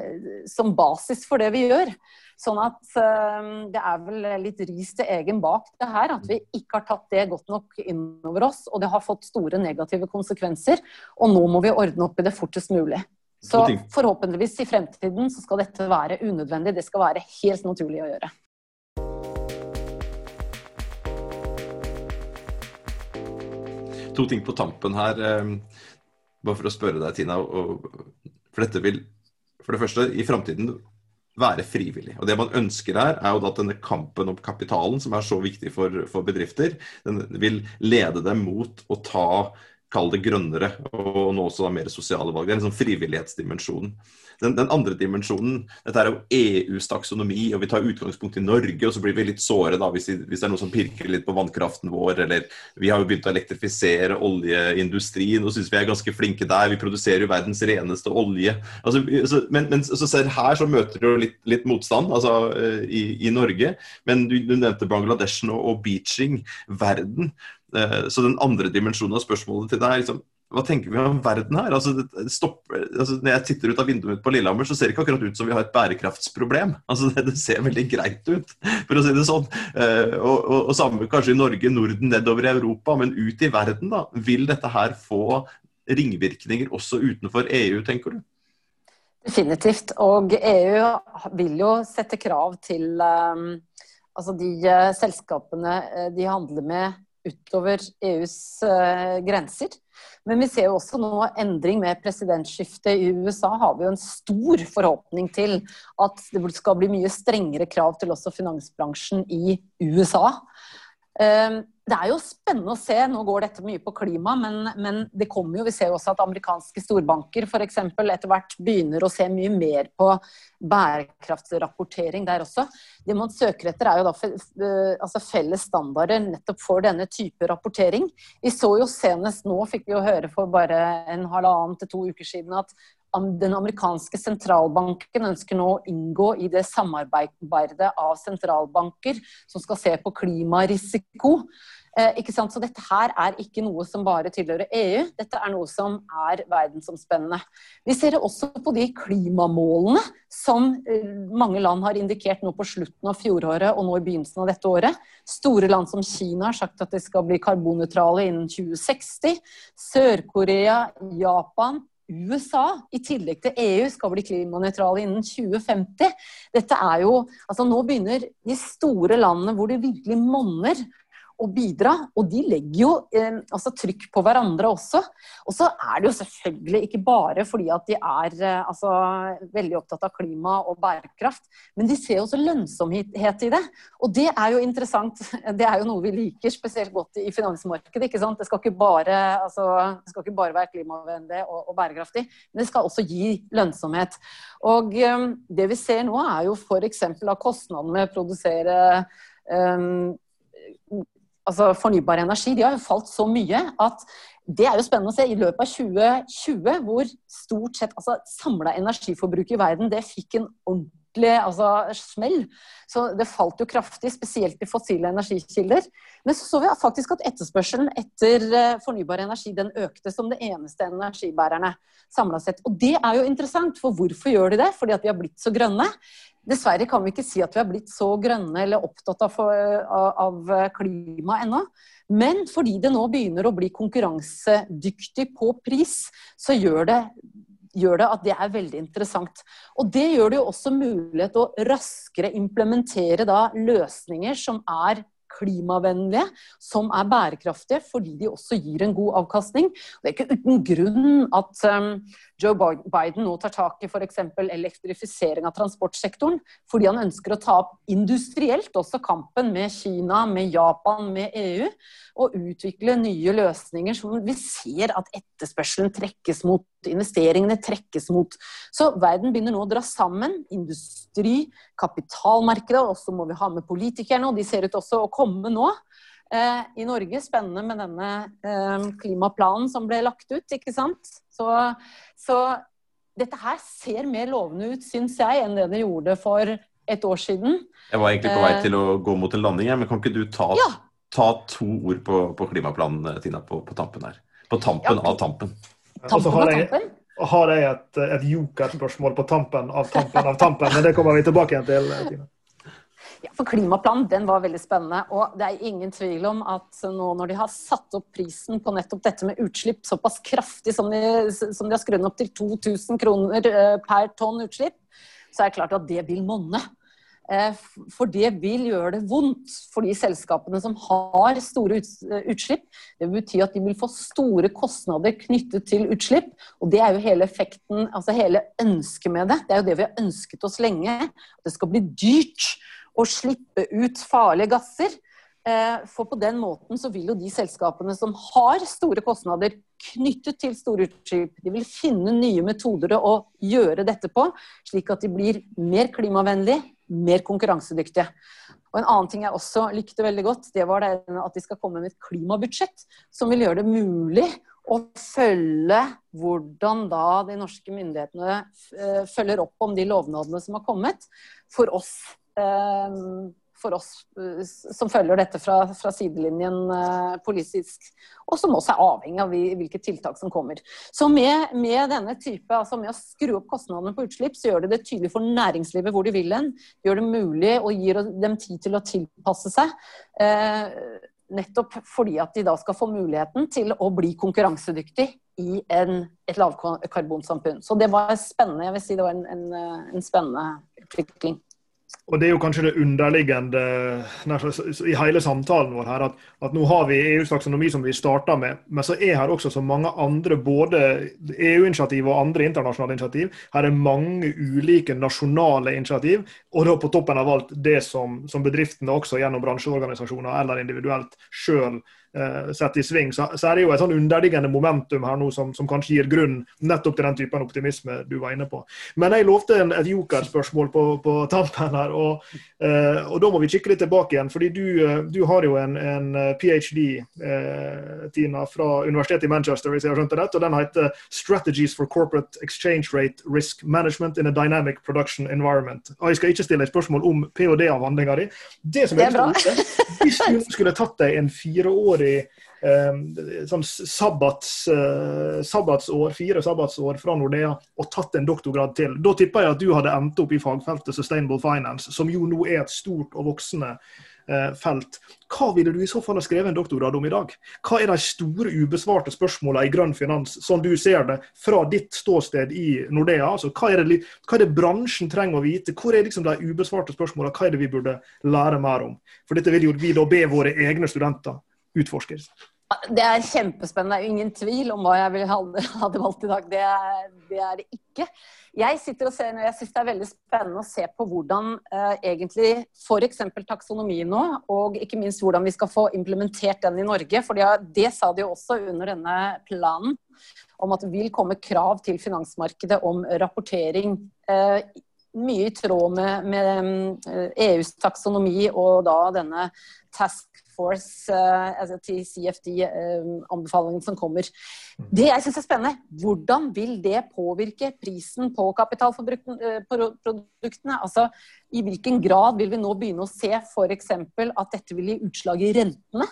som basis for det vi gjør. Sånn at uh, det er vel litt ris til egen bak det her, at vi ikke har tatt det godt nok innover oss. Og det har fått store negative konsekvenser. Og nå må vi ordne opp i det fortest mulig. Så forhåpentligvis i fremtiden så skal dette være unødvendig. Det skal være helt naturlig å gjøre. To ting på tampen her. Ehm, bare for å spørre deg, Tina. for dette vil for det første i framtiden være frivillig. Og Det man ønsker her, er jo at denne kampen om kapitalen, som er så viktig for, for bedrifter, den vil lede dem mot å ta kall det grønnere, og nå også da mer sosiale valg. Det er en sånn frivillighetsdimensjon. Den, den, andre dimensjonen, dette er jo EUs taksonomi, og vi tar utgangspunkt i Norge, og så blir vi litt såre da, hvis, hvis, det er noe som pirker litt på vannkraften vår, eller vi har jo begynt å elektrifisere oljeindustrien og syns vi er ganske flinke der. Vi produserer jo verdens reneste olje. Altså, så, men, men så ser her så møter du litt, litt motstand altså, eh, i, i, Norge, men du, du nevnte Bangladesh og, og beaching. Verden så den andre dimensjonen av spørsmålet til deg er liksom, hva tenker vi om verden her? Altså, stopper, altså, når jeg titter ut av vinduet mitt på Lillehammer, så ser det ikke akkurat ut som vi har et bærekraftsproblem. Altså, det, det ser veldig greit ut, for å si det sånn. Eh, og, og, og samme kanskje i Norge, Norden, nedover i Europa, men ut i verden, da. Vil dette her få ringvirkninger også utenfor EU, tenker du? Definitivt. Og EU vil jo sette krav til um, altså de uh, selskapene uh, de handler med utover EUs uh, grenser. Men vi ser jo også nå endring med presidentskiftet i USA. Har vi jo en stor forhåpning til at det skal bli mye strengere krav til også finansbransjen i USA. Det er jo spennende å se. Nå går dette mye på klima, men, men det kommer jo, vi ser jo også at amerikanske storbanker f.eks. etter hvert begynner å se mye mer på bærekraftsrapportering der også. Det man søker etter, er jo da altså felles standarder nettopp for denne type rapportering. Vi så jo senest nå, fikk vi jo høre for bare en halvannen til to uker siden, at den amerikanske sentralbanken ønsker nå å inngå i det samarbeidet av sentralbanker som skal se på klimarisiko. Eh, Så dette her er ikke noe som bare tilhører EU, dette er noe som er verdensomspennende. Vi ser det også på de klimamålene som eh, mange land har indikert nå på slutten av fjoråret og nå i begynnelsen av dette året. Store land som Kina har sagt at de skal bli karbonnøytrale innen 2060. Sør-Korea, Japan, USA, i tillegg til EU, skal bli klimanøytrale innen 2050. Dette er jo, altså Nå begynner de store landene hvor det virkelig monner, å bidra. Og de legger jo eh, altså trykk på hverandre også. Og så er det jo selvfølgelig ikke bare fordi at de er eh, altså, veldig opptatt av klima og bærekraft, men de ser også lønnsomhet i det. Og det er jo interessant. [laughs] Det er jo noe vi liker spesielt godt i finansmarkedet. ikke sant? Det skal ikke bare, altså, det skal ikke bare være klimavennlig og, og, bærekraftig, men det skal også gi lønnsomhet. Og eh, det vi ser nå, er jo f.eks. av kostnadene med å produsere um, altså fornybar energi de har jo falt så mye at det er jo spennende å se. I løpet av 2020, hvor stort sett altså, samla energiforbruk i verden det fikk en ordentlig altså, smell. Så det falt jo kraftig, spesielt i fossile energikilder. Men så så vi faktisk at etterspørselen etter eh, fornybar energi den økte som det eneste energibærerne samla sett. Og det er jo interessant, for hvorfor gjør de det? Fordi at vi har blitt så grønne. Dessverre kan vi ikke si at vi har blitt så grønne eller opptatt av, av klima ennå. Men fordi det nå begynner å bli konkurransedyktig på pris, så gjør det, gjør det at det er veldig interessant. Og det gjør det jo også mulighet å raskere implementere da løsninger som er klimavennlige, som er bærekraftige, fordi de også gir en god avkastning. Det er ikke uten grunn at um, Joe Biden nå tar tak i f.eks. elektrifisering av transportsektoren, fordi han ønsker å ta opp industrielt også kampen med Kina, med Japan, med EU, og utvikle nye løsninger som vi ser at etterspørselen trekkes mot, investeringene trekkes mot. Så verden begynner nå å dra sammen. Industri, kapitalmarkedet, og så må vi ha med politikerne, og de ser ut også å komme nå. Eh, I Norge, spennende med denne eh, klimaplanen som ble lagt ut, ikke sant. Så, så dette her ser mer lovende ut, syns jeg, enn det det gjorde for et år siden. Jeg var egentlig på vei eh, til å gå mot en landing, men kan ikke du ta, ja. ta to ord på, på, klimaplanen, Tina, på, på tampen her? På tampen ja. av tampen. Tampen av tampen? Har jeg et, et jokerspørsmål på tampen av tampen av tampen, men det kommer vi tilbake igjen til. Tina. Ja, for Klimaplanen den var veldig spennende. og Det er ingen tvil om at nå når de har satt opp prisen på nettopp dette med utslipp såpass kraftig som de, som de har skrudd opp til 2000 kroner eh, per tonn utslipp, så er det klart at det vil monne. Eh, for det vil gjøre det vondt for de selskapene som har store utslipp. Det vil bety at de vil få store kostnader knyttet til utslipp. Og det er jo hele effekten, altså hele ønsket med det. Det er jo det vi har ønsket oss lenge. Det skal bli dyrt å slippe ut farlige gasser. Eh, for på den måten så vil jo de selskapene som har store kostnader knyttet til store utslipp, de vil finne nye metoder å gjøre dette på, slik at de blir mer klimavennlige, mer konkurransedyktige. Og En annen ting jeg også likte veldig godt, det var det at de skal komme med et klimabudsjett som vil gjøre det mulig å følge hvordan da de norske myndighetene eh, følger opp om de lovnadene som har kommet, for oss for oss eh, som følger dette fra, fra sidelinjen eh, politisk, og som også er avhengig av hvilke tiltak som kommer. Så med, med, denne type, altså med å skru opp kostnadene på utslipp, så gjør det det tydelig for næringslivet hvor de vil hen. Gjør det mulig og gir dem tid til å tilpasse seg. Eh, nettopp fordi at de da skal få muligheten til å bli konkurransedyktig i en, et lavkarbonsamfunn. Så det var spennende. Jeg vil si det var en, en, en spennende utvikling. Og Det er jo kanskje det underliggende i hele samtalen vår her, at, at nå har vi EUs taksonomi som vi starta med, men så er her også så mange andre, både EU-initiativ og andre internasjonale initiativ. Her er mange ulike nasjonale initiativ, og da på toppen av alt det som, som bedriftene også gjennom bransjeorganisasjoner eller individuelt sjøl Eh, sett i sving, så, så, er det jo et sånn underliggende momentum her nå som, som, kanskje gir grunn nettopp til den typen optimisme du var inne på. Men jeg lovte en, et jokerspørsmål på, på tampen her, og, eh, og, da må vi kikke litt tilbake igjen. fordi du, eh, du har jo en, en ph.d., eh, Tina, fra universitetet i Manchester, hvis jeg har skjønt det rett, og den heter 'Strategies for Corporate Exchange Rate Risk Management in a Dynamic Production Environment'. Og Jeg skal ikke stille et spørsmål om ph.d.-avhandlinga di. Det som jeg det Hvis du skulle tatt deg en fireårig i eh, sånn sabbats, eh, sabbatsår, fire sabbatsår fra Nordea og tatt en doktorgrad til. Da tipper jeg at du hadde endt opp i fagfeltet Sustainable Finance, som jo nå er et stort og voksende eh, felt. Hva ville du i så fall ha skrevet en doktorgrad om i dag? Hva er de store ubesvarte spørsmålene i grønn finans, som du ser det, fra ditt ståsted i Nordea? Altså, hva, er det, hva er det bransjen trenger å vite? Hvor er liksom de ubesvarte spørsmålene? Hva er det vi burde lære mer om? For dette vil jo vi da be våre egne studenter utforske. Det er kjempespennende. Det er ingen tvil om hva jeg ville hadde valgt i dag. Det er, det er det ikke. Jeg sitter og ser, jeg synes det er veldig spennende å se på hvordan eh, egentlig f.eks. taksonomi nå, og ikke minst hvordan vi skal få implementert den i Norge. For det sa de jo også under denne planen, om at det vil komme krav til finansmarkedet om rapportering. Eh, mye i tråd med, med EUs eh, e taksonomi og da denne task Force, uh, altså CFD-anbefalingen uh, som kommer. Det jeg syns er spennende, hvordan vil det påvirke prisen på kapitalproduktene? Altså, I hvilken grad vil vi nå begynne å se f.eks. at dette vil gi utslag i rentene?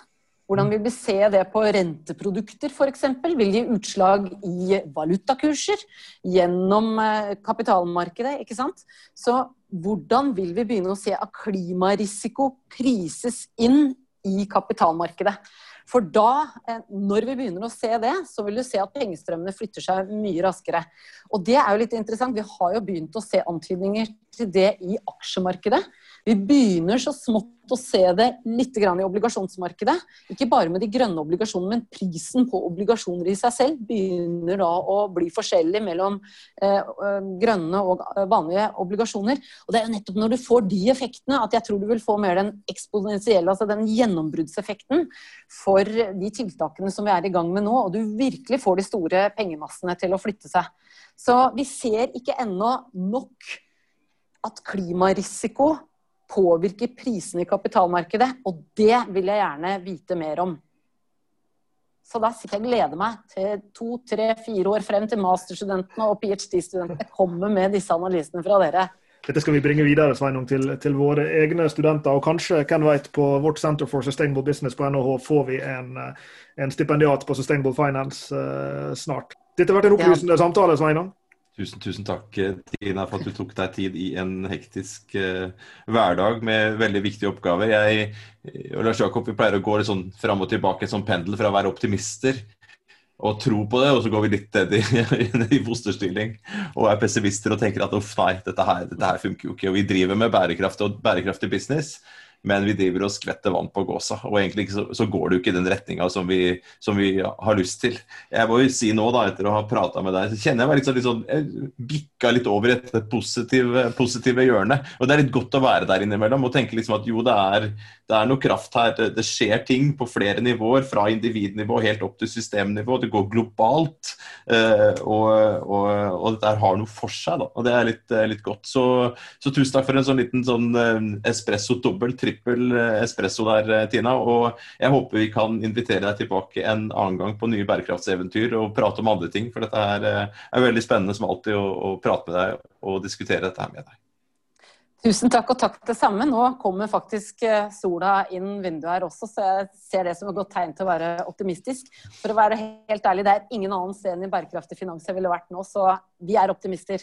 Hvordan vil vi se det på renteprodukter f.eks.? Vil gi utslag i valutakurser gjennom eh, kapitalmarkedet? ikke sant? Så hvordan vil vi begynne å se at klimarisiko prises inn i kapitalmarkedet. For da, eh, når vi begynner å se det, så vil du se at pengestrømmene flytter seg mye raskere. Og det er jo litt interessant. Vi har jo begynt å se antydninger til det i aksjemarkedet. Vi begynner så smått å se det litt i obligasjonsmarkedet. Ikke bare med de grønne obligasjonene, men prisen på obligasjoner i seg selv begynner da å bli forskjellig mellom eh, eh grønne og eh, vanlige obligasjoner. Og det er jo nettopp når du får de effektene at jeg tror du vil få mer den eksponentielle, altså den gjennombruddseffekten for de tiltakene som vi er i gang med nå, og du virkelig får de store pengemassene til å flytte seg. Så vi ser ikke ennå nok at klimarisiko påvirker prisene i kapitalmarkedet. Og det vil jeg gjerne vite mer om. Så da sitter jeg og gleder meg til to, tre, fire år frem til masterstudentene og ph.d.-studentene kommer med disse analysene fra dere. Dette skal vi bringe videre Sveinung, til, til, våre egne studenter. Og kanskje hvem vet, på vårt Center for Sustainable Business på NHH får vi en, en stipendiat på Sustainable Finance uh, snart. Dette har vært en opplysende ja. samtale, Sveinung. Tusen, tusen takk, Tina, for at du tok deg tid i en hektisk uh, hverdag med veldig viktige oppgaver. Jeg og Lars Jakob vi pleier å gå litt sånn fram og tilbake som pendel fra å være optimister og tro på det, og så går vi litt ned i, [laughs] i fosterstilling og er pessimister og tenker at uff, nei, dette her, dette her funker jo ikke. Og vi driver med bærekraft og bærekraftig business men vi driver og skvetter vann på gåsa. Og egentlig så, så går det jo ikke i den retninga som, som, vi har lyst til. Jeg må jo si nå, da, etter å ha prata med deg, så kjenner jeg meg litt sånn, litt sånn jeg bikka litt over i dette positive, positive hjørnet. Og det er litt godt å være der innimellom og tenke liksom at jo, det er, det er noe kraft her. Det, det, skjer ting på flere nivåer, fra individnivå helt opp til systemnivå. Det går globalt. Uh, og, og, og, dette har noe for seg, da. Og det er litt, litt godt. Så, så, tusen takk for en sånn liten sånn uh, espresso dobbel trippel eh, espresso der, eh, Tina. Og jeg håper vi kan invitere deg tilbake en annen gang på nye bærekraftseventyr og prate om andre ting. For dette er, eh, er veldig spennende som alltid å, å, prate med deg og diskutere dette her med deg. Tusen takk, og takk det samme. Nå kommer faktisk sola inn vinduet her også, så jeg ser det som et godt tegn til å være optimistisk. For å være helt ærlig, det er ingen annen sted i bærekraftig finans jeg ville vært nå, så vi er optimister.